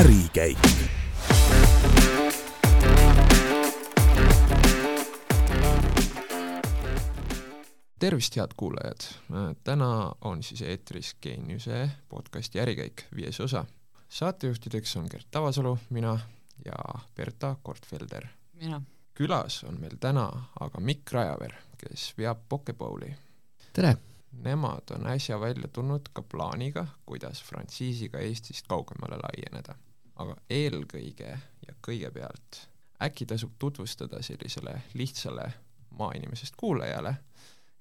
ärikäik. tervist, head kuulajad! täna on siis eetris Geeniuse podcasti Ärikäik, viies osa. saatejuhtideks on Gert Tavasalu, mina ja Berta Kortfelder. mina. külas on meil täna aga Mikk Rajaver, kes veab Pokebowli. tere! Nemad on äsja välja tulnud ka plaaniga, kuidas frantsiisiga Eestist kaugemale laieneda. Aga eelkõige ja kõigepealt äkki tasub tutvustada sellisele lihtsale maainimesest kuulajale,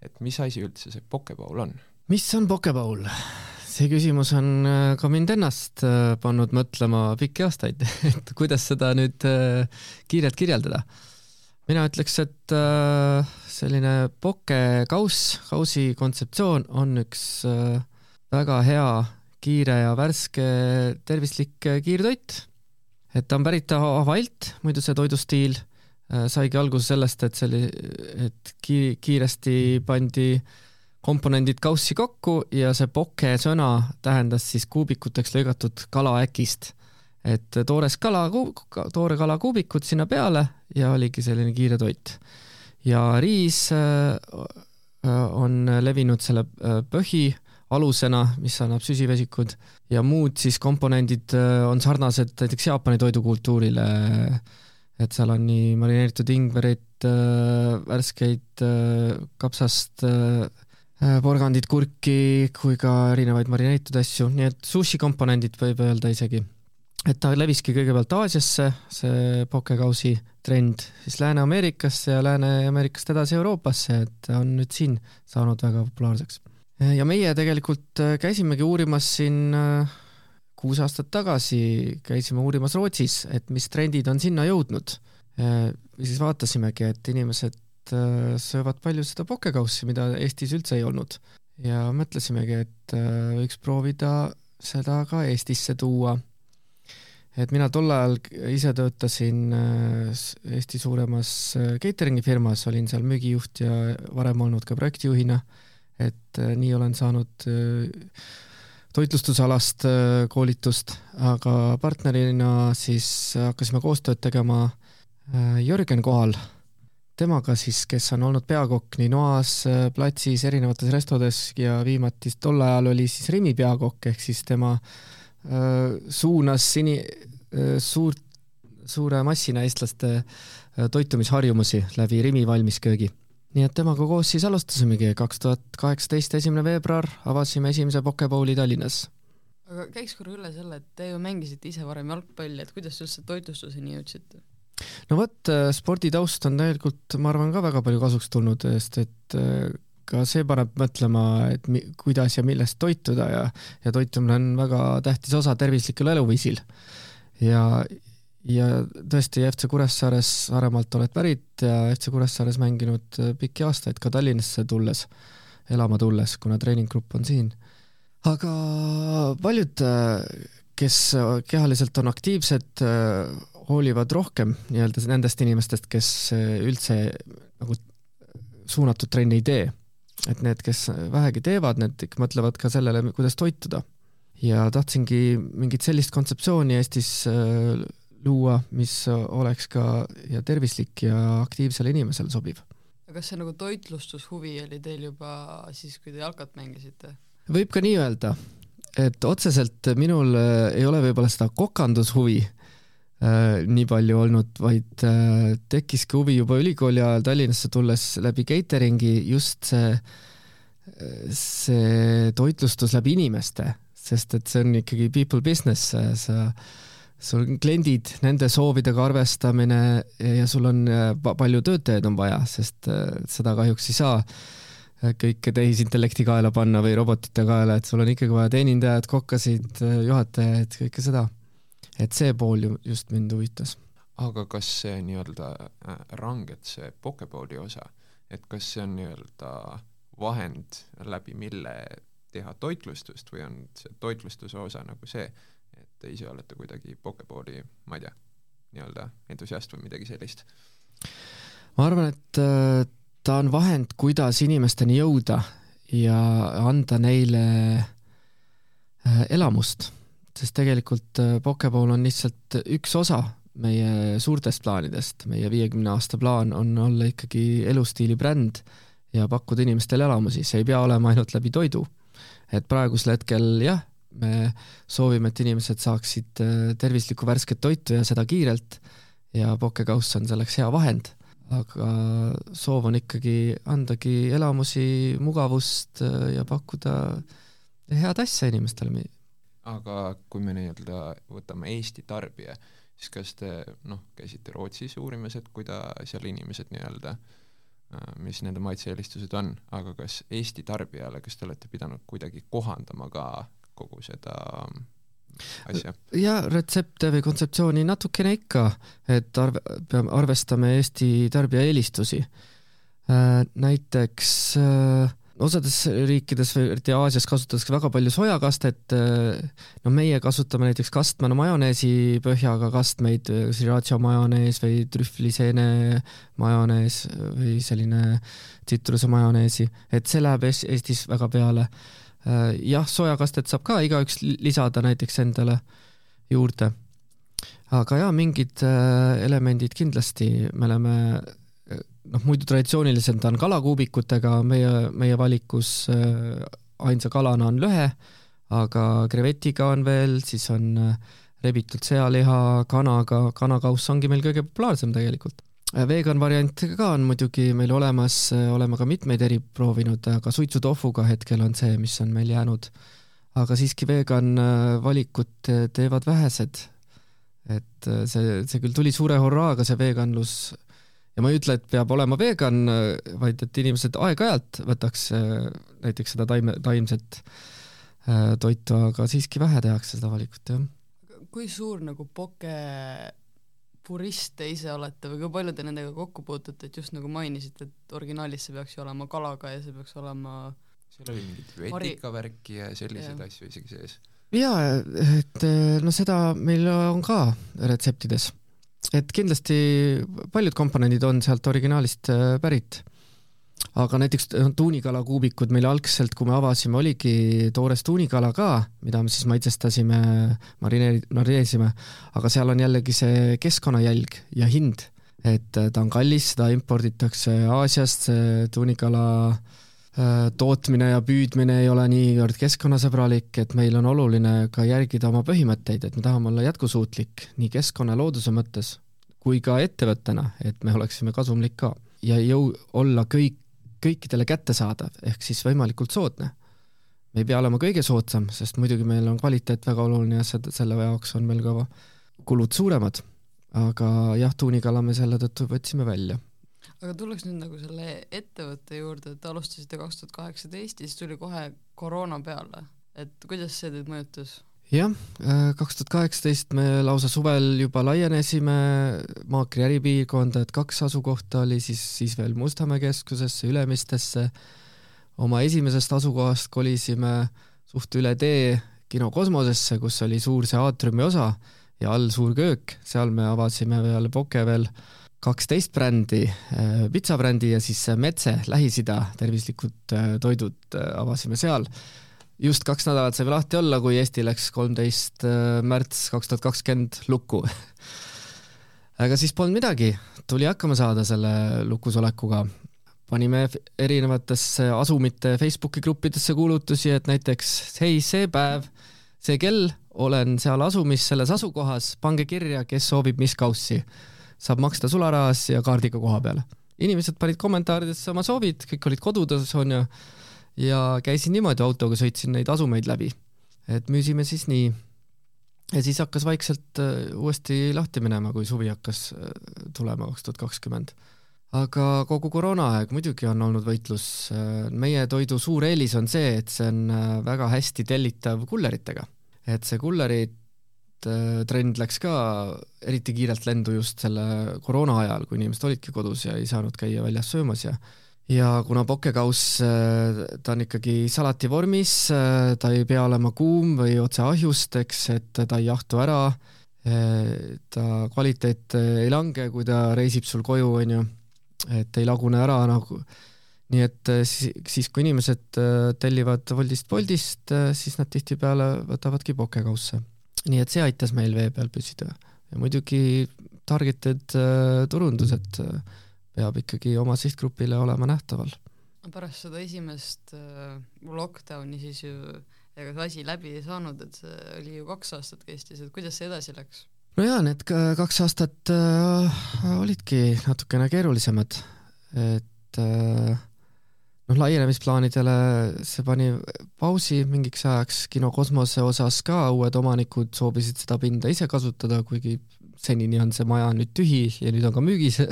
et mis asi üldse see Pokebowl on? mis on Pokebowl? see küsimus on äh, ka mind ennast äh, pannud mõtlema pikki aastaid, et kuidas seda nüüd äh, kiirelt kirjeldada. mina ütleks, et selline pokekauss, kausi kontseptsioon on üks väga hea, kiire ja värske tervislik kiirtoit. et ta on pärit Hawaii'lt, muidu see toidustiil saigi alguse sellest, et see oli, et ki-, kiiresti pandi äh, komponendid kaussi kokku ja see poke sõna tähendas siis kuubikuteks lõigatud kalaäkist. et toores kala, toore kala kuubikud sinna peale ja oligi selline kiire toit. ja riis äh, on levinud selle äh, põhi alusena, mis annab süsivesikud ja muud siis komponendid äh, on sarnased näiteks Jaapani toidukultuurile. et seal on nii marineeritud ingverit, värskeid kapsast Äh, porgandit, kurki kui ka erinevaid marineeritud asju, nii et sushi komponendid võib öelda isegi. et ta leviski kõigepealt Aasiasse, see pokekausi trend, siis Lääne-Ameerikasse ja Lääne-Ameerikast edasi Euroopasse, et ta on nüüd siin saanud väga populaarseks. Ja meie tegelikult äh, käisimegi uurimas siin äh, kuus aastat tagasi, käisime uurimas Rootsis, et mis trendid on sinna jõudnud. ja siis vaatasimegi, et inimesed Äh, söövad palju seda pokekaussi, mida Eestis üldse ei olnud. ja mõtlesimegi, et äh, võiks proovida seda ka Eestisse tuua. et mina tol ajal ise töötasin äh, Eesti suuremas catering'i firmas, olin seal müügijuht ja varem olnud ka projektijuhina, et nii olen saanud toitlustusalast koolitust, aga partnerina siis hakkasime koostööd tegema Jörgen kohal temaga siis, kes on olnud peakokk nii Noas, äh, platsis, erinevates restodes ja viimati tol ajal oli siis Rimi peakokk, ehk siis tema äh, suunas äh,, suurt, suure massina eestlaste äh, toitumisharjumusi läbi Rimi valmisköögi. Nii et temaga koos siis alustasimegi, kaks tuhat kaheksateist, esimene veebruar avasime esimese Pokebowli Tallinnas aga käiks korra üle selle, et te ju mängisite ise varem jalgpalli, et kuidas te üldse toitlustuseni jõudsite? no vot, äh, sporditaust on tegelikult, ma arvan, ka väga palju kasuks tulnud, sest et äh, ka see paneb mõtlema, et mi, kuidas ja millest toituda ja, ja toitumine on väga tähtis osa tervislikul eluviisil. ja, ja tõesti FC Kuressaares Saaremaalt oled pärit ja FC Kuressaares mänginud äh, pikki aastaid ka Tallinnasse tulles, elama tulles, kuna treeninggrupp on siin. aga paljud, kes kehaliselt on aktiivsed, hoolivad rohkem nii-öelda nendest inimestest, kes üldse nagu suunatud trenni ei tee. et need, kes vähegi teevad, need ikka mõtlevad ka sellele, kuidas toituda. ja tahtsingi mingit sellist kontseptsiooni Eestis luua, mis oleks ka ja tervislik ja aktiivsele inimesele sobiv. aga kas see nagu toitlustushuvi oli teil juba siis, kui te jalkat mängisite? võib ka nii öelda, et otseselt minul eh, ei ole võib-olla seda kokandushuvi äh, nii palju olnud, vaid äh, tekkiski huvi juba ülikooli ajal Tallinnasse tulles läbi catering'i just see, see toitlustus läbi inimeste, sest et see on ikkagi people business, sa sul on kliendid, nende soovidega arvestamine ja sul on äh, palju töötajaid on vaja, sest äh, seda kahjuks ei saa äh, kõike tehisintellekti kaela panna või robotite kaela, et sul on ikkagi vaja teenindajad, kokkasid, juhatajaid, kõike seda et see pool ju just mind huvitas. aga kas see nii-öelda rangelt see Pokebowli osa, et kas see on nii-öelda vahend, läbi mille teha toitlustust või on see toitlustuse osa nagu see, te ise olete kuidagi Pokebowli, ma ei tea, nii-öelda entusiast või midagi sellist? ma arvan, et äh, ta on vahend, kuidas inimesteni jõuda ja anda neile äh, elamust sest tegelikult äh, Pokeball on lihtsalt üks osa meie suurtest plaanidest, meie viiekümne aasta plaan on olla ikkagi elustiili bränd ja pakkuda inimestele elamusi, see ei pea olema ainult läbi toidu. et praegusel hetkel jah, me soovime, et inimesed saaksid äh, tervislikku värsket toitu ja seda kiirelt. Ja pokekauss on selleks hea vahend, aga soov on ikkagi andagi elamusi, mugavust äh, ja pakkuda head asja inimestele. aga kui me nii-öelda võtame Eesti tarbija, siis kas te noh, käisite Rootsis uurimas, et kuida seal inimesed nii-öelda äh, mis nende maitse-eelistused on, aga kas Eesti tarbijale, kas te olete pidanud kuidagi kohandama ka kogu seda asja? ja retsepte või kontseptsiooni natukene ikka, et arve, peame, arvestame Eesti tarbija eelistusi. Äh, näiteks äh, osades riikides või eriti Aasias kasutatakse väga palju sojakastet, no meie kasutame näiteks kastmena majoneesi põhjaga kastmeid, sriracha majonees või trühvliseene majonees või selline tsitruse majoneesi, et see läheb Eestis väga peale Äh, jah, sojakastet saab ka igaüks lisada näiteks endale juurde. aga jaa, mingid äh, elemendid kindlasti, me oleme äh, noh, muidu traditsiooniliselt on kalakuubikutega, meie, meie valikus ainsa kalana on lõhe, aga krevetiga on veel, siis on rebitud sealiha, kanaga, kanakauss ongi meil kõige populaarsem tegelikult Äh, vegan variant ka on muidugi meil olemas, äh, oleme ka mitmeid eri proovinud, aga suitsutofuga hetkel on see, mis on meil jäänud. aga siiski vegan äh, valikut teevad vähesed. et see, see küll tuli suure hurraaga, see veganlus, ja ma ei ütle, et peab olema vegan, vaid et inimesed aeg-ajalt võtaks näiteks seda taime, taimset toitu, aga siiski vähe tehakse seda valikut, jah. kui suur nagu poke purist te ise olete või kui palju te nendega kokku puutute, et just nagu mainisite, et originaalis see peaks ju olema kalaga ja see peaks olema seal oli mingit vetikavärki ja selliseid ja. asju isegi sees. jaa, et no seda meil on ka retseptides. et kindlasti paljud komponendid on sealt originaalist äh, pärit aga näiteks tuunikala kuubikud meil algselt, kui me avasime, oligi toores tuunikala ka, mida me siis maitsestasime, marineeri-, marineerisime, aga seal on jällegi see keskkonnajälg ja hind, et ta on kallis, seda imporditakse Aasiast, tuunikala äh, tootmine ja püüdmine ei ole niivõrd keskkonnasõbralik, et meil on oluline ka järgida oma põhimõtteid, et me tahame olla jätkusuutlik nii keskkonna ja looduse mõttes kui ka ettevõttena, et me oleksime kasumlik ka. Ja jõu-, olla kõik kõikidele kättesaadav, ehk siis võimalikult soodne. me ei pea olema kõige soodsam, sest muidugi meil on kvaliteet väga oluline ja seda, selle jaoks on meil ka kulud suuremad. aga jah, tuunikala me selle tõttu võtsime välja. aga tuleks nüüd nagu selle ettevõtte juurde, et alustasite kaks tuhat kaheksateist ja siis tuli kohe koroona peale, et kuidas see teid mõjutas? Jah, äh, kaks tuhat kaheksateist me lausa suvel juba laienesime Maakri äripiirkonda, et kaks asukohta oli siis, siis veel Mustamäe keskusesse, Ülemistesse. oma esimesest asukohast kolisime suht üle tee kino Kosmosesse, kus oli suur see aatriumi osa ja all suur köök, seal me avasime peale Poke veel kaksteist brändi, äh, pitsabrändi ja siis Metse, Lähis-Ida tervislikud äh, toidud avasime seal just kaks nädalat saime lahti olla, kui Eesti läks kolmteist äh, märts kaks tuhat kakskümmend lukku aga siis polnud midagi, tuli hakkama saada selle lukusolekuga. panime erinevatesse asumite Facebooki gruppidesse kuulutusi, et näiteks hei, see päev, see kell, olen seal asumis selles asukohas, pange kirja, kes soovib mis kaussi. saab maksta sularahas ja kaardiga koha peal. inimesed panid kommentaaridesse oma soovid, kõik olid kodudes onju ja käisin niimoodi autoga, sõitsin neid asumeid läbi. et müüsime siis nii. ja siis hakkas vaikselt äh, uuesti lahti minema, kui suvi hakkas äh, tulema kaks tuhat kakskümmend. aga kogu koroonaaeg muidugi on olnud võitlus. Äh, meie toidu suur eelis on see, et see on väga hästi tellitav kulleritega. et see kullerid trend läks ka eriti kiirelt lendu just selle koroona ajal, kui inimesed olidki kodus ja ei saanud käia väljas söömas ja ja kuna pokekauss, äh, ta on ikkagi salati vormis, äh, ta ei pea olema kuum või otse ahjust, eks, et ta ei jahtu ära, äh, ta kvaliteet ei lange, kui ta reisib sul koju, on ju, et ei lagune ära nagu, nii et siis, kui inimesed tellivad Woldist Woldist, siis nad tihtipeale võtavadki pokekausse. nii et see aitas meil vee peal püsida. Ja muidugi targeted äh, turundused äh, peab ikkagi oma sihtgrupile olema nähtaval. pärast seda esimest äh, lockdowni siis ju ega see asi läbi ei saanud, et see oli ju kaks aastat kestis, et kuidas see edasi läks? no jaa, need kaks aastat äh, olidki natukene keerulisemad, et äh, noh, laienemisplaanidele see pani pausi mingiks ajaks, kino Kosmose osas ka uued omanikud soovisid seda pinda ise kasutada, kuigi senini on see maja nüüd tühi ja nüüd on ka müügis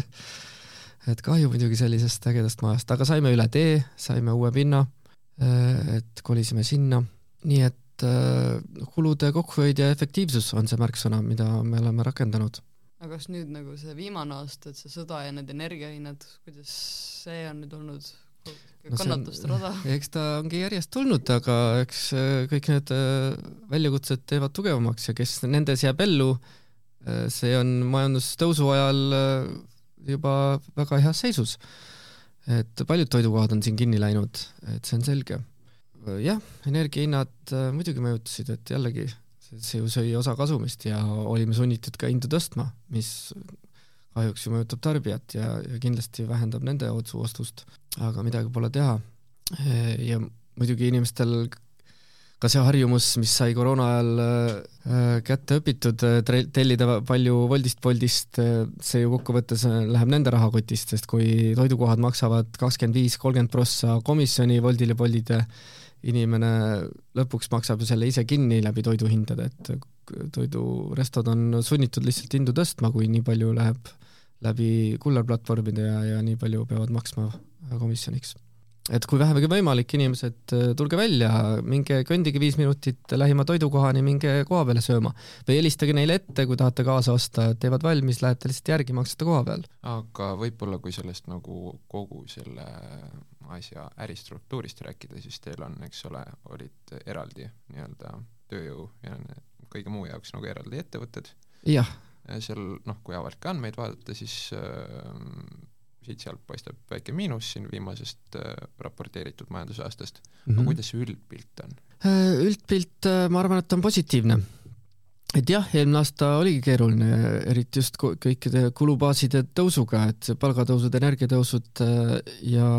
et kahju muidugi sellisest ägedast majast, aga saime üle tee, saime uue pinna, äh, et kolisime sinna, nii et äh, kulude kokkuhoid ja efektiivsus on see märksõna, mida me oleme rakendanud. aga kas nüüd nagu see viimane aasta, et see sõda ja need energiahinnad, kuidas see on nüüd olnud kannatuste no rada? eks ta ongi järjest tulnud, aga eks äh, kõik need väljakutsed teevad tugevamaks ja kes nendes jääb ellu, see on majandustõusu ajal juba väga heas seisus. et paljud toidukohad on siin kinni läinud, et see on selge. jah, energiahinnad äh, muidugi mõjutasid, et jällegi see ju sõi osa kasumist ja olime sunnitud ka hindu tõstma, mis kahjuks ju mõjutab tarbijat ja, ja kindlasti vähendab nende otsustust, aga midagi pole teha. ja muidugi inimestel ka see harjumus, mis sai koroona ajal äh, kätte õpitud, äh, tellida palju Woldist, Boltist, äh, see ju kokkuvõttes läheb nende rahakotist, sest kui toidukohad maksavad kakskümmend viis, kolmkümmend prossa komisjoni Woldile, Boltile, inimene lõpuks maksab ju selle ise kinni läbi toiduhindade, et toidurestod on sunnitud lihtsalt hindu tõstma, kui nii palju läheb läbi kullerplatvormide ja, ja nii palju peavad maksma komisjoniks et kui vähemagi võimalik, inimesed, äh, tulge välja, minge kõndige viis minutit lähima toidukohani, minge koha peale sööma või helistage neile ette, kui tahate kaasa osta, teevad valmis, lähete lihtsalt järgi, maksate koha peal. aga võib-olla, kui sellest nagu kogu selle asja äristruktuurist rääkida, siis teil on, eks ole, olid eraldi nii-öelda tööjõu ja kõige muu jaoks nagu eraldi ettevõtted. jah. seal noh, kui avalikke andmeid vaadata, siis äh, siit-sealt paistab väike miinus siin viimasest äh, raporteeritud majandusaastast mm, -hmm. aga kuidas see üldpilt on? Äh, üldpilt, äh, ma arvan, et on positiivne. et jah, eelmine aasta oligi keeruline, eriti just kõikide kulubaaside tõusuga, et palgatõusud, energiatõusud ja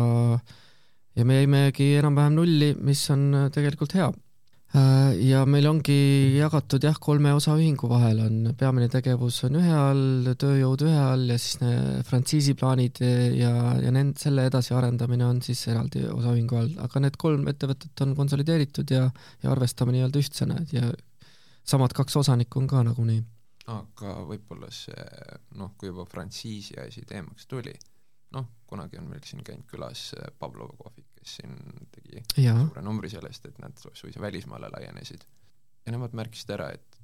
ja me jäimegi enam-vähem nulli, mis on tegelikult hea ja meil ongi jagatud jah, kolme osaühingu vahel on peamine tegevus on ühe all, tööjõud ühe all ja siis frantsiisiplaanid ja, ja nend-, selle edasiarendamine on siis eraldi osaühingu all, aga need kolm ettevõtet on konsolideeritud ja, ja arvestame nii-öelda ühtsena ja samad kaks osanikku on ka nagunii. aga võib-olla see noh, kui juba frantsiisi asi teemaks tuli, noh, kunagi on meil siin käinud külas Pavlova kohvik, kes siin tegi ja. suure numbri sellest, et nad suisa välismaale laienesid. ja nemad märkisid ära, et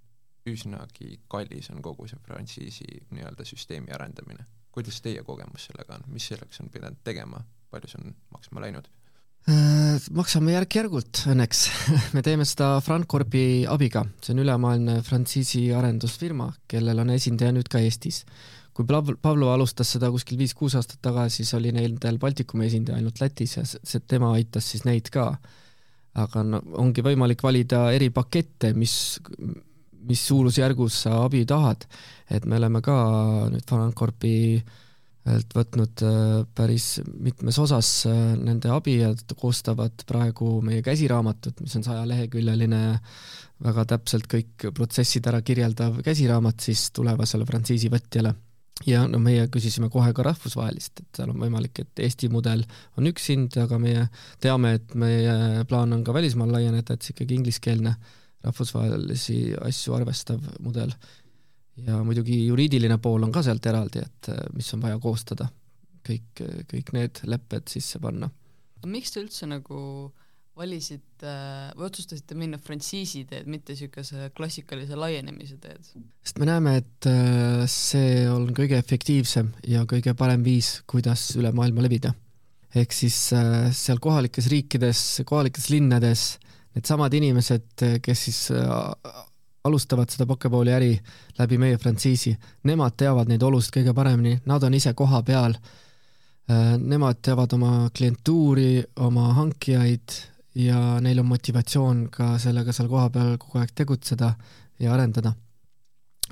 üsnagi kallis on kogu see frantsiisi nii-öelda süsteemi arendamine. kuidas teie kogemus sellega on, mis selleks on pidanud tegema, palju see on maksma läinud? Äh, maksame järk-järgult õnneks me teeme seda Francorpi abiga, see on ülemaailmne frantsiisi arendusfirma, kellel on esindaja nüüd ka Eestis kui Pavlo alustas seda kuskil viis-kuus aastat tagasi, siis oli nendel Baltikumi esindaja ainult Lätis ja see, tema aitas siis neid ka. aga no ongi võimalik valida eri pakette, mis, mis suurusjärgus sa abi tahad. et me oleme ka nüüd Fanancorpi võtnud äh, päris mitmes osas äh, nende abi ja koostavad praegu meie käsiraamatut, mis on sajaleheküljeline väga täpselt kõik protsessid ära kirjeldav käsiraamat siis tulevasele frantsiisivõtjale ja no meie küsisime kohe ka rahvusvahelist, et seal on võimalik, et Eesti mudel on üks hind, aga meie teame, et meie plaan on ka välismaal laieneda, et see ikkagi ingliskeelne rahvusvahelisi asju arvestav mudel. ja muidugi juriidiline pool on ka sealt eraldi, et mis on vaja koostada, kõik, kõik need lepped sisse panna. miks te üldse nagu äh, valisite või otsustasite minna frantsiisi teed, mitte niisuguse klassikalise laienemise teed? sest me näeme, et äh, see on kõige efektiivsem ja kõige parem viis, kuidas üle maailma levida. ehk siis äh, seal kohalikes riikides, kohalikes linnades needsamad inimesed, kes siis äh, alustavad seda Pokebali äri läbi meie frantsiisi, nemad teavad neid olusid kõige paremini, nad on ise koha peal, nemad teavad oma klientuuri, oma hankijaid, ja neil on motivatsioon ka sellega seal kohapeal kogu aeg tegutseda, ja arendada.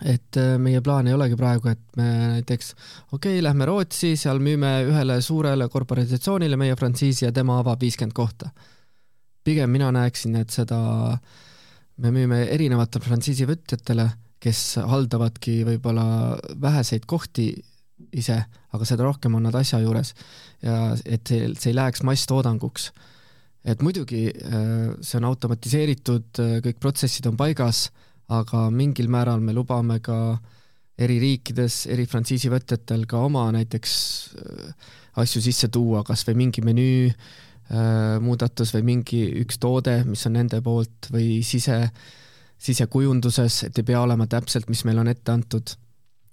et äh, meie plaan ei olegi praegu, et me näiteks okei okay,, lähme Rootsi, seal müüme ühele suurele korporatsioonile meie frantsiisi ja tema avab viiskümmend kohta. pigem mina näeksin, et seda me müüme erinevatele frantsiisivõtjatele, kes haldavadki võib-olla väheseid kohti ise, aga seda rohkem on nad asja juures ja et see, see ei läheks masstoodanguks. Et muidugi äh, see on automatiseeritud, äh, kõik protsessid on paigas, aga mingil määral me lubame ka eri riikides, eri frantsiisivõtjatel ka oma näiteks äh, asju sisse tuua, kas või mingi menüü muudatus või mingi üks toode, mis on nende poolt või sise, sisekujunduses, et ei pea olema täpselt, mis meil on ette antud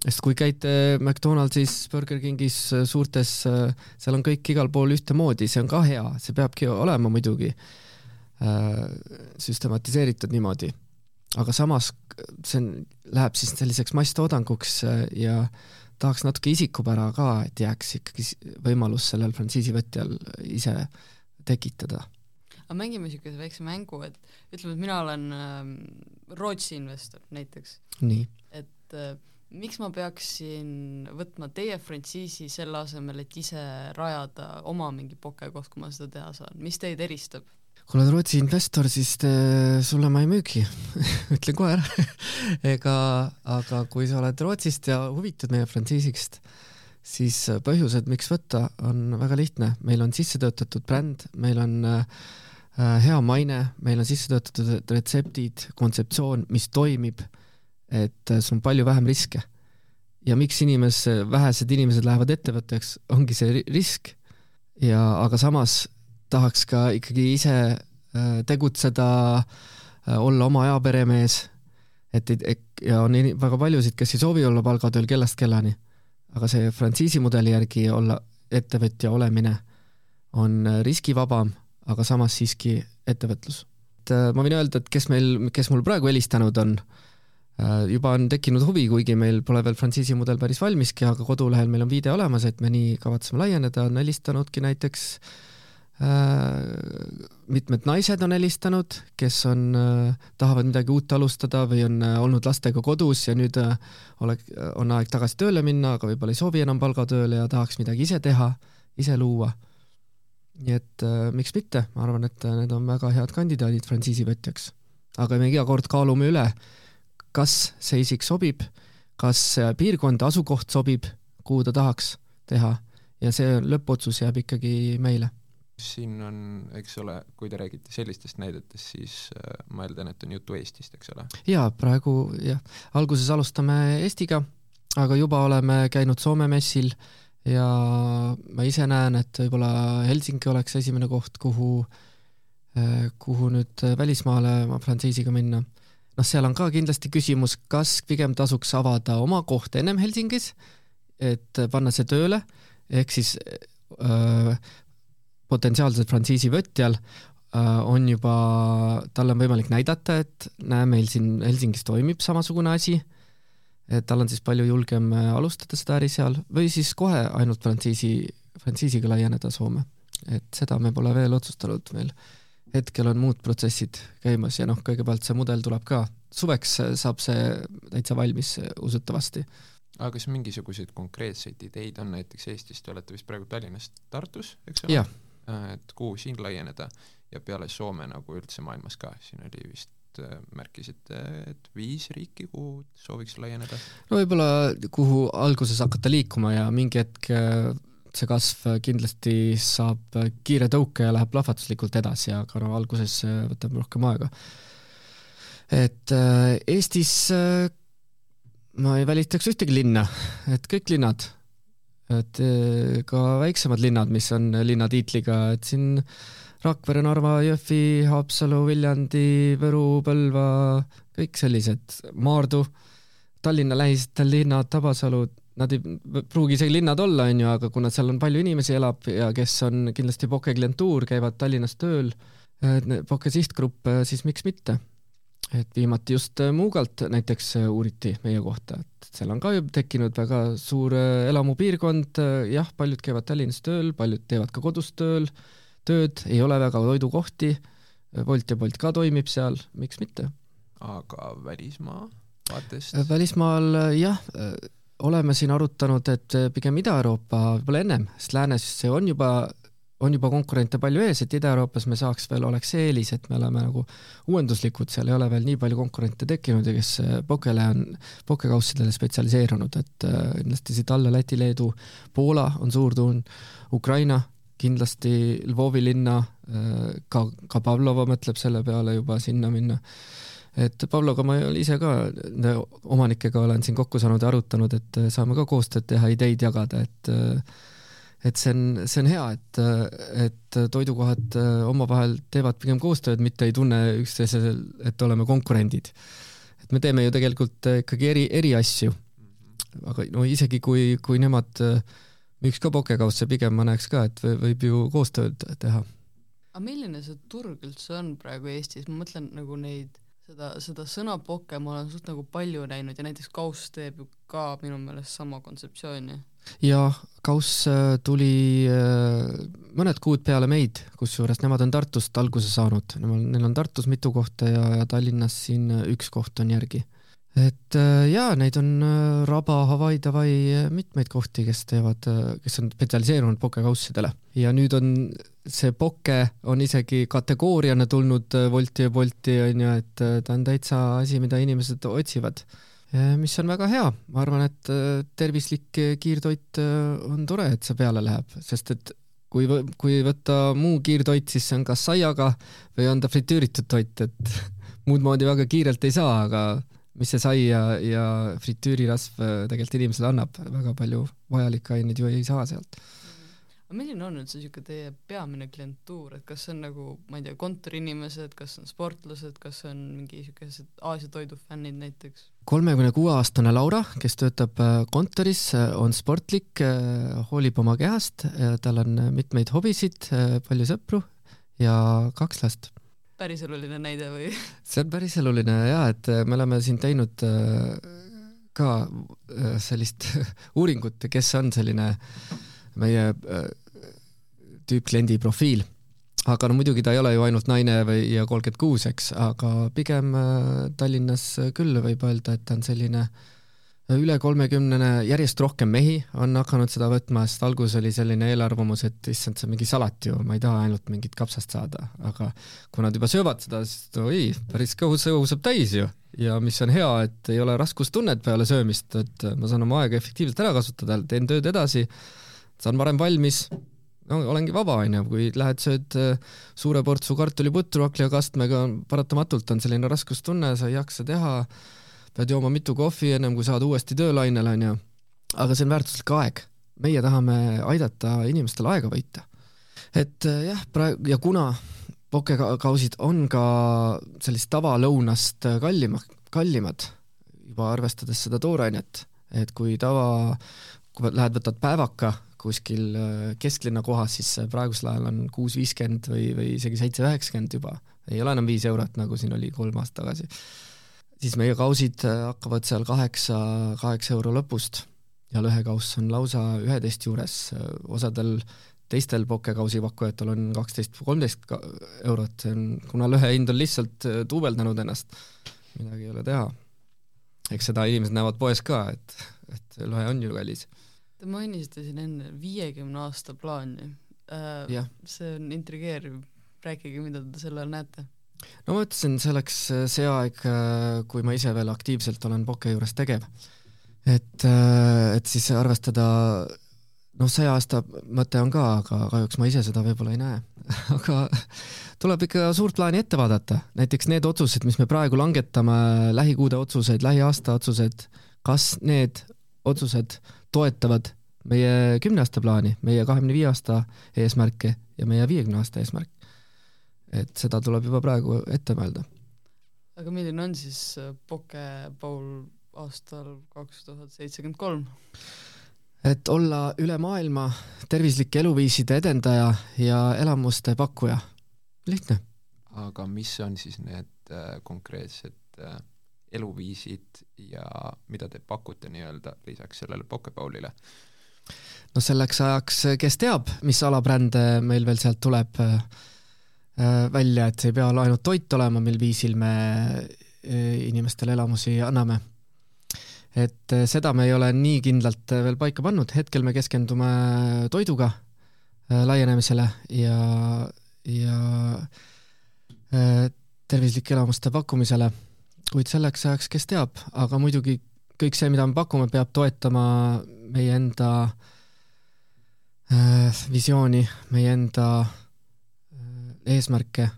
sest kui käite McDonaldsis, Burger Kingis, äh, suurtes, äh, seal on kõik igal pool ühtemoodi, see on ka hea, see peabki olema muidugi süstematiseeritud niimoodi. aga samas see on, läheb siis selliseks masstoodanguks ja tahaks natuke isikupära ka, et jääks ikkagi võimalus sellel frantsiisivõtjal ise tekitada. aga mängime niisuguse väikse mängu, et ütleme, et mina olen äh, Rootsi investor näiteks. et äh, miks ma peaksin võtma teie frantsiisi selle asemel, et ise rajada oma mingi pokekoht, kui ma seda teha saan, mis teid eristab? kui oled Rootsi investor, siis te, sulle ma ei müügi. Ütlen kohe ära. Ega, aga kui sa oled Rootsist ja huvitud meie frantsiisist, siis põhjused, miks võtta, on väga lihtne, meil on sisse töötatud bränd, meil on äh, hea maine, meil on sisse töötatud retseptid, kontseptsioon, mis toimib et äh, sul on palju vähem riske. ja miks inimes-, vähesed inimesed lähevad ettevõtteks, ongi see risk. ja aga samas tahaks ka ikkagi ise äh, tegutseda, äh, olla oma aja peremees, et, et ja on väga paljusid, kes ei soovi olla palgatööl kellast kellani. aga see frantsiisi mudeli järgi olla ettevõtja olemine on riskivabam, aga samas siiski ettevõtlus. et ma võin öelda, et kes meil, kes mul praegu helistanud on, Äh, juba on tekkinud huvi, kuigi meil pole veel frantsiisi mudel päris valmiski, aga kodulehel meil on viide olemas, et me nii kavatseme laieneda, on helistanudki näiteks äh, mitmed naised on helistanud, kes on äh,, tahavad midagi uut alustada või on äh, olnud lastega kodus ja nüüd äh, olek-, on aeg tagasi tööle minna, aga võib-olla ei soovi enam palgatööle ja tahaks midagi ise teha, ise luua. nii et äh, miks mitte, ma arvan, et äh, need on väga head kandidaadid frantsiisivõtjaks. aga me iga kord kaalume üle äh, kas see isik sobib, kas piirkond, asukoht sobib, kuhu ta tahaks teha ja see lõppotsus jääb ikkagi meile. siin on, eks ole, kui te räägite sellistest näidetest, siis äh, ma eeldan, et on juttu Eestist, eks ole? jaa, praegu jah, alguses alustame Eestiga, aga juba oleme käinud Soome messil ja ma ise näen, et võib-olla Helsingi oleks esimene koht, kuhu, äh, kuhu nüüd välismaale frantsiisiga minna noh, seal on ka kindlasti küsimus, kas pigem tasuks avada oma koht ennem Helsingis, et panna see tööle, ehk siis öö, potentsiaalsel frantsiisivõtjal on juba, tal on võimalik näidata, et näe, meil siin Helsingis toimib samasugune asi, et tal on siis palju julgem alustada seda äri seal või siis kohe ainult frantsiisi, frantsiisiga laieneda Soome. et seda me pole veel otsustanud veel hetkel on muud protsessid käimas ja noh, kõigepealt see mudel tuleb ka, suveks saab see täitsa valmis usutavasti. aga kas mingisuguseid konkreetseid ideid on näiteks Eestis, te olete vist praegu Tallinnas, Tartus, eks ole? Äh, et kuhu siin laieneda ja peale Soome nagu üldse maailmas ka, siin oli vist äh, märkisite, et viis riiki, kuhu sooviks laieneda? no võib-olla, kuhu alguses hakata liikuma ja mingi hetk äh, see kasv kindlasti saab kiire tõuke ja läheb plahvatuslikult edasi, aga no alguses võtab rohkem aega. et äh, Eestis äh, ma ei välistaks ühtegi linna, et kõik linnad, et äh, ka väiksemad linnad, mis on linnatiitliga, et siin Rakvere, Narva, Jõhvi, Haapsalu, Viljandi, Võru, Põlva, kõik sellised, Maardu, Tallinna lähistel linnad, Tabasalu, nad ei pruugi isegi linnad olla, on ju, aga kuna seal on palju inimesi elab ja kes on kindlasti Poke klientuur, käivad Tallinnas tööl, Poke sihtgrupp, siis miks mitte. et viimati just Muugalt näiteks uuriti meie kohta, et seal on ka juba tekkinud väga suur elamupiirkond, jah, paljud käivad Tallinnas tööl, paljud teevad ka kodus tööl, tööd, ei ole väga toidukohti, Wolt ja Bolt ka toimib seal, miks mitte aga välismaa vaatest? välismaal jah, oleme siin arutanud, et pigem Ida-Euroopa võib-olla ennem, sest läänes see on juba on juba konkurente palju ees, et Ida-Euroopas me saaks veel, oleks see eelis, et me oleme nagu uuenduslikud, seal ei ole veel nii palju konkurente tekkinud ja kes äh, pokele on, pokekaussidele spetsialiseerunud, et äh, kindlasti siit alla Läti, Leedu, Poola on suur tuun, Ukraina, kindlasti Lvovi linna, ka, ka Pavlova mõtleb selle peale juba sinna minna et Pavloga ma ise ka omanikega olen siin kokku saanud ja arutanud, et saame ka koostööd teha, ideid jagada, et et see on, see on hea, et, et toidukohad äh, omavahel teevad pigem koostööd, mitte ei tunne üksteisel, et oleme konkurendid. et me teeme ju tegelikult äh, ikkagi eri, eri asju. aga no isegi kui, kui nemad äh, müüks ka pokekausse, pigem ma näeks ka, et võib ju koostööd teha. aga milline see turg üldse on praegu Eestis, ma mõtlen nagu neid seda, seda sõna poke ma olen suht nagu palju näinud ja näiteks Kauss teeb ju ka minu meelest sama kontseptsiooni ja Kauss äh, tuli äh, mõned kuud peale meid, kusjuures nemad on Tartust alguse saanud, neil on Tartus mitu kohta ja, ja Tallinnas siin üks koht on järgi. Et äh, jaa, neid on Raba, Hawaii, Davai, mitmeid kohti, kes teevad, kes on spetsialiseerunud pokekaussidele ja nüüd on see poke on isegi kategooriana tulnud Wolti ja Bolti onju, et ta on täitsa asi, mida inimesed otsivad. Mis on väga hea, ma arvan, et tervislik kiirtoit on tore, et see peale läheb, sest et kui, kui võtta muu kiirtoit, siis see on kas saiaga või on ta fritüüritud toit, et muud moodi väga kiirelt ei saa, aga mis see sai ja, ja fritüürirasv tegelikult inimesele annab, väga palju vajalikke aineid ju ei saa sealt aga milline on üldse niisugune teie peamine klientuur, et kas see on nagu, ma ei tea, kontoriinimesed, kas on sportlased, kas on mingi niisugused Aasia toidufännid näiteks? kolmekümne kuue aastane Laura, kes töötab äh, kontoris, äh, on sportlik, äh, hoolib oma kehast, tal on mitmeid hobisid, palju sõpru ja kaks last. Päriseluline näide või? see on päriseluline jaa, et me oleme siin teinud ka sellist uuringut, kes on selline meie tüüpkliendi profiil. aga no muidugi ta ei ole ju ainult naine või, ja kolmkümmend kuus, eks, aga pigem äh, Tallinnas küll võib öelda, et ta on selline äh, üle kolmekümnene, järjest rohkem mehi on hakanud seda võtma, sest alguses oli selline eelarvamus, et issand, see on mingi salat ju, ma ei taha ainult mingit kapsast saada, aga kui nad juba söövad seda, siis oi, päris kõhus, kõhu saab täis ju. ja mis on hea, et ei ole raskustunnet peale söömist, et ma saan oma aega efektiivselt ära kasutada, teen tööd edasi, saan varem valmis, no olengi vaba, onju, kui lähed, sööd äh, suure portsu kartuliputru hakkliakastmega, paratamatult on selline raskustunne, sa ei jaksa teha, pead jooma mitu kohvi ennem kui saad uuesti töölainele, onju. aga see on väärtuslik aeg. meie tahame aidata inimestel aega võita. et äh, jah, praegu ja kuna pokekausid on ka sellist tavalõunast kallima, kallimad, juba arvestades seda toorainet, et kui tava, kui lähed, võtad päevaka kuskil äh, kesklinna kohas, siis praegusel ajal on kuus viiskümmend või, või isegi seitse üheksakümmend juba, ei ole enam viis eurot, nagu siin oli kolm aastat tagasi. Siis meie kausid äh, hakkavad seal kaheksa, kaheksa euro lõpust ja lõhekauss on lausa üheteist juures, osadel teistel pokekausi pakkujatel on kaksteist, kolmteist eurot, see on, kuna lõhe hind on lihtsalt äh, duubeldanud ennast, midagi ei ole teha. eks seda inimesed näevad poes ka, et, et lõhe on ju kallis Te mainisite siin enne viiekümne aasta plaani äh,. see on intrigeeriv, rääkige, mida te selle all näete? No ma ütlesin, see oleks äh, see aeg, äh, kui ma ise veel aktiivselt olen Poke juures tegev. et, äh, et siis arvestada, noh, saja aasta mõte on ka, aga kahjuks ma ise seda võib-olla ei näe aga tuleb ikka suurt plaani ette vaadata, näiteks need otsused, mis me praegu langetame, lähikuude otsused, lähiaasta otsused, kas need otsused toetavad meie kümne aasta plaani, meie kahekümne viie aasta eesmärke ja meie viiekümne aasta eesmärk. Et seda tuleb juba praegu ette mõelda. aga milline on siis äh, Pokeball aastal kaks tuhat seitsekümmend kolm? et olla üle maailma tervislike eluviiside edendaja ja elamuste pakkuja. lihtne. aga mis on siis need äh, konkreetsed äh, eluviisid ja mida te pakute nii-öelda lisaks sellele Pokeballile? no selleks ajaks, kes teab, mis alabrände meil veel sealt tuleb äh, välja, et see ei pea ainult toit olema, mil viisil me inimestele elamusi anname. et seda me ei ole nii kindlalt veel paika pannud, hetkel me keskendume toiduga laienemisele ja, ja tervislike elamuste pakkumisele, kuid selleks ajaks, kes teab, aga muidugi kõik see, mida me pakume, peab toetama meie enda äh, visiooni, meie enda äh, eesmärke.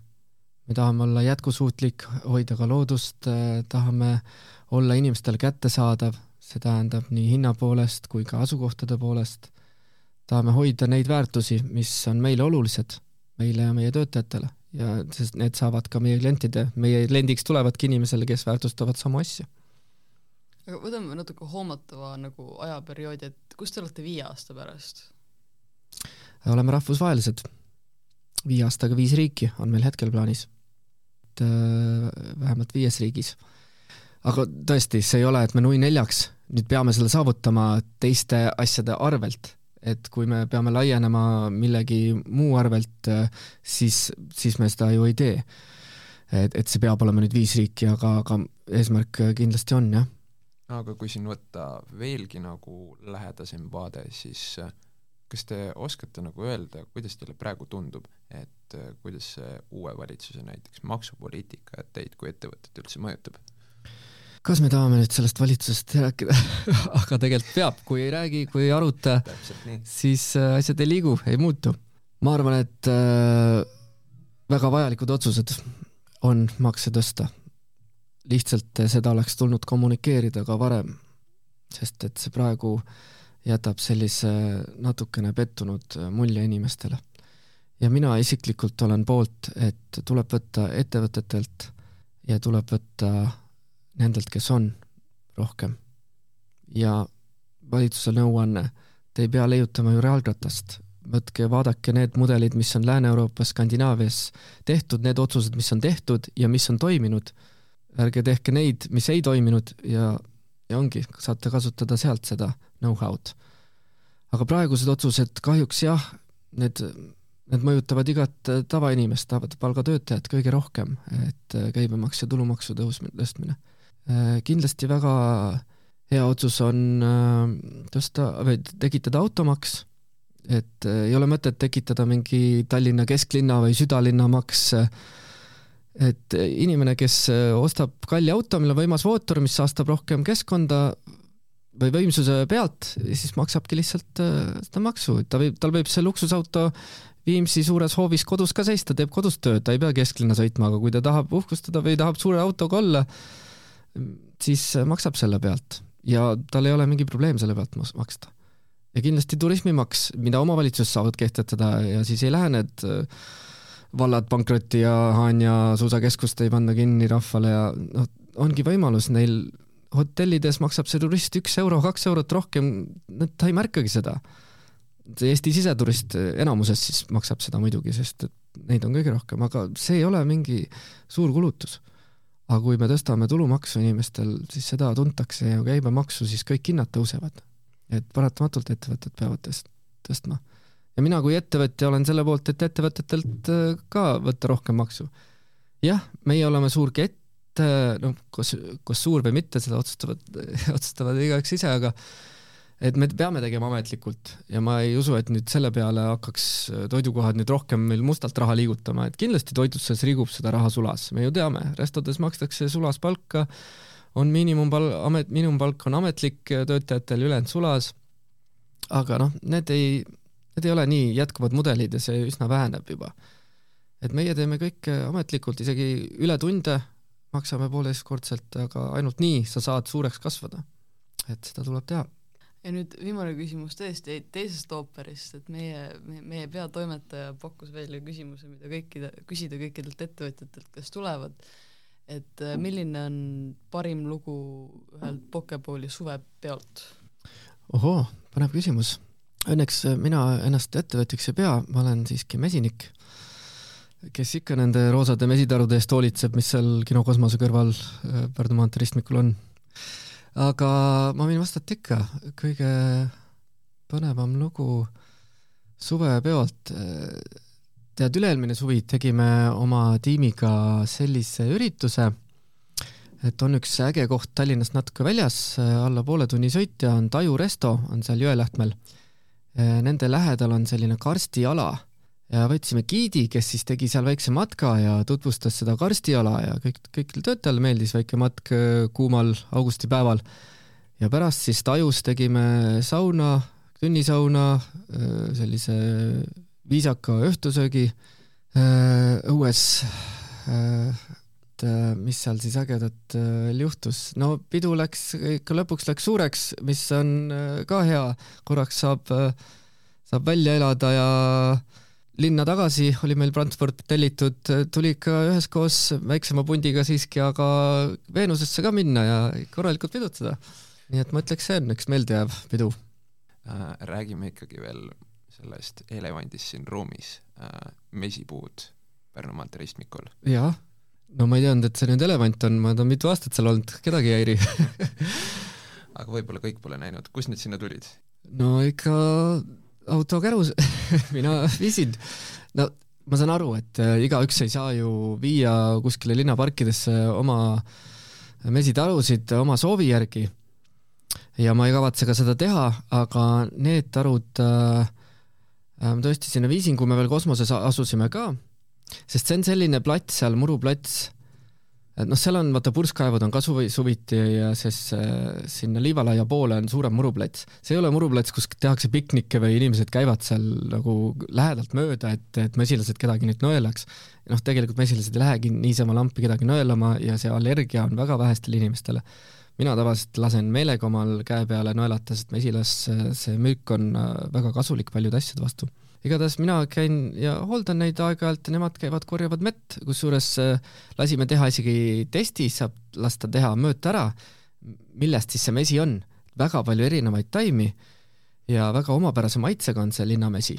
me tahame olla jätkusuutlik, hoida ka loodust äh,, tahame olla inimestele kättesaadav, see tähendab nii hinna poolest kui ka asukohtade poolest. tahame hoida neid väärtusi, mis on meile olulised, meile ja meie töötajatele ja sest need saavad ka meie klientide, meie kliendiks tulevadki inimesele, kes väärtustavad samu asju aga võtame natuke hoomatava nagu ajaperioodi, et kus te olete viie aasta pärast? oleme rahvusvahelised. Viie aastaga viis riiki on meil hetkel plaanis. et äh, vähemalt viies riigis. aga tõesti, see ei ole, et me nui neljaks nüüd peame selle saavutama teiste asjade arvelt, et kui me peame laienema millegi muu arvelt, äh, siis, siis me seda ju ei tee. et, et see peab olema nüüd viis riiki, aga, aga eesmärk kindlasti on, jah aga kui siin võtta veelgi nagu lähedasem vaade, siis äh, kas te oskate nagu öelda, kuidas teile praegu tundub, et äh, kuidas see uue valitsuse näiteks maksupoliitika teid kui ettevõtet üldse mõjutab? kas me tahame nüüd sellest valitsusest rääkida aga tegelikult peab, kui ei räägi, kui ei aruta, siis äh, asjad ei liigu, ei muutu. ma arvan, et äh, väga vajalikud otsused on makse tõsta lihtsalt seda oleks tulnud kommunikeerida ka varem, sest et see praegu jätab sellise natukene pettunud mulje inimestele. ja mina isiklikult olen poolt, et tuleb võtta ettevõtetelt ja tuleb võtta nendelt, kes on, rohkem. ja valitsuse nõuanne, te ei pea leiutama ju reaalratast, võtke, vaadake need mudelid, mis on Lääne-Euroopas, Skandinaavias tehtud, need otsused, mis on tehtud ja mis on toiminud ärge tehke neid, mis ei toiminud ja, ja ongi, saate kasutada sealt seda know-how'd. aga praegused otsused kahjuks jah, need, need mõjutavad igat tavainimest, palgatöötajat kõige rohkem, et käibemaks ja tulumaksu tõusmine, tõstmine. kindlasti väga hea otsus on äh, tõsta või tekitada automaks, et ei ole mõtet tekitada mingi Tallinna kesklinna või südalinna maks äh, et inimene, kes äh, ostab kalli auto, millel on võimas mootor, mis saastab rohkem keskkonda või võimsuse pealt, siis maksabki lihtsalt äh, seda maksu, et ta võib, tal võib see luksusauto Viimsi suures hoovis kodus ka seista, teeb kodus tööd, ta ei pea kesklinna sõitma, aga kui ta tahab uhkustada või tahab suure autoga olla, siis äh, maksab selle pealt ja tal ei ole mingi probleem selle pealt maksta. ja kindlasti turismimaks, mida omavalitsus saavad kehtestada ja siis ei lähe need äh, vallad pankrotti ja Haanja suusakeskust ei panda kinni rahvale ja noh, ongi võimalus neil hotellides maksab see turist üks euro, kaks eurot rohkem, ta ei märkagi seda. see Eesti siseturist enamuses siis maksab seda muidugi, sest et neid on kõige rohkem, aga see ei ole mingi suur kulutus. aga kui me tõstame tulumaksu inimestel, siis seda tuntakse ja käibemaksu, siis kõik hinnad tõusevad. et paratamatult ettevõtted peavad tõst-, tõstma ja mina kui ettevõtja olen selle poolt, et ettevõtetelt äh, ka võtta rohkem maksu. jah, meie oleme suur kett, noh, kas, kas suur või mitte, seda otsustavad, otsustavad igaüks ise, aga et me peame tegema ametlikult. Ja ma ei usu, et nüüd selle peale hakkaks äh, toidukohad nüüd rohkem meil mustalt raha liigutama, et kindlasti toitlustuses liigub seda raha sulas, me ju teame, restodes makstakse sulas palka, on miinimumpal-, amet, miinimumpalk on ametlik töötajatel, ülejäänud sulas, aga noh, need ei, need ei ole nii jätkuvad mudelid ja see üsna väheneb juba. et meie teeme kõike ametlikult, isegi ületunde maksame pooleteistkordselt, aga ainult nii sa saad suureks kasvada. et seda tuleb teha. ja nüüd viimane küsimus tõesti teisest ooperist, et meie, meie, peatoimetaja pakkus välja küsimuse, mida kõikide, küsida kõikidelt ettevõtjatelt, kes tulevad, et äh, milline on parim lugu ühelt Pokeball'i suvepeolt? ohoo, põnev küsimus õnneks äh, mina ennast ettevõtjaks ei pea, ma olen siiski mesinik, kes ikka nende roosade mesitarude eest hoolitseb, mis seal kino Kosmose kõrval äh, Pärnu maantee ristmikul on. aga ma võin vastata ikka, kõige põnevam lugu suvepeolt. Äh, tead, üle-eelmine suvi tegime oma tiimiga sellise ürituse, et on üks äge koht Tallinnast natuke väljas, alla poole tunni sõit ja on Taju resto, on seal Jõelähtmel. Nende lähedal on selline karstiala ja võtsime giidi, kes siis tegi seal väikse matka ja tutvustas seda karstiala ja kõik, kõikidele töötajale meeldis väike matk kuumal augustipäeval. ja pärast siis Tajus tegime sauna, tunnisauna, sellise viisaka õhtusöögi õues et äh, mis seal siis ägedat äh, juhtus. no pidu läks, ikka lõpuks läks suureks, mis on äh, ka hea, korraks saab, saab välja elada ja linna tagasi oli meil transport tellitud, tuli ikka üheskoos väiksema pundiga siiski, aga Veenusesse ka minna ja korralikult pidutseda. nii et ma ütleks, see on üks meeldejääv pidu räägime ikkagi veel sellest elevandist siin ruumis mesipuud Pärnu maantee ristmikul. jah no ma ei teadnud, et see nüüd elevant on, ma olen mitu aastat seal olnud, kedagi ei häiri aga võib-olla kõik pole näinud, kust need sinna tulid? no ikka autokärus mina viisin. no ma saan aru, et äh, igaüks ei saa ju viia kuskile linnaparkidesse oma mesitarusid oma soovi järgi. ja ma ei kavatse ka seda teha, aga need tarud äh, äh tõesti sinna viisin, kui me veel kosmoses asusime ka sest see on selline plats seal, muruplats, et noh, seal on vaata purskkaevud on ka suvi, suviti ja siis äh, sinna Liivalaia poole on suurem muruplats. see ei ole muruplats, kus tehakse piknikke või inimesed käivad seal nagu lähedalt mööda, et, et mesilased kedagi nüüd nõelaks. noh, tegelikult mesilased ei lähegi niisama lampi kedagi nõelama ja see allergia on väga vähestele inimestele. mina tavaliselt lasen meelega omal käe peale nõelata, sest mesilas see müük on äh, väga kasulik paljude asjade vastu igatahes mina käin ja hooldan neid aeg-ajalt ja nemad käivad, korjavad mett, kusjuures äh, lasime teha isegi testi, saab lasta teha mõõta ära, millest siis see mesi on. väga palju erinevaid taimi ja väga omapärase maitsega on see linnamesi.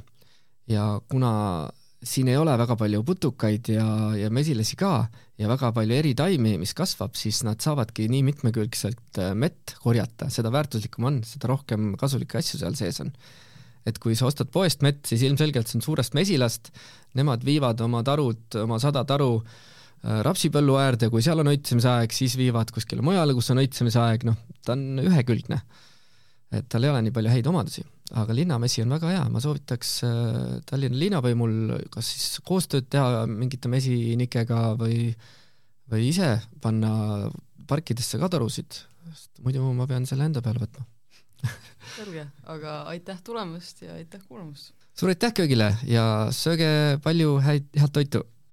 ja kuna siin ei ole väga palju putukaid ja, ja mesilasi ka ja väga palju eri taimi, mis kasvab, siis nad saavadki nii mitmekülgselt äh, mett korjata, seda väärtuslikum on, seda rohkem kasulikke asju seal sees on et kui sa ostad poest mett, siis ilmselgelt see on suurest mesilast, nemad viivad oma tarud, oma sada taru äh, rapsipõllu äärde, kui seal on õitsemise aeg, siis viivad kuskile mujale, kus on õitsemise aeg, noh, ta on ühekülgne. et tal ei ole nii palju häid omadusi, aga linnamesi on väga hea, ma soovitaks äh, Tallinna linnavõimul kas siis koostööd teha mingite mesinikega või, või ise panna parkidesse ka tarusid, sest muidu ma pean selle enda peale võtma selge, aga aitäh tulemast ja aitäh kuulamast! suur aitäh köögile ja sööge palju häid, head toitu!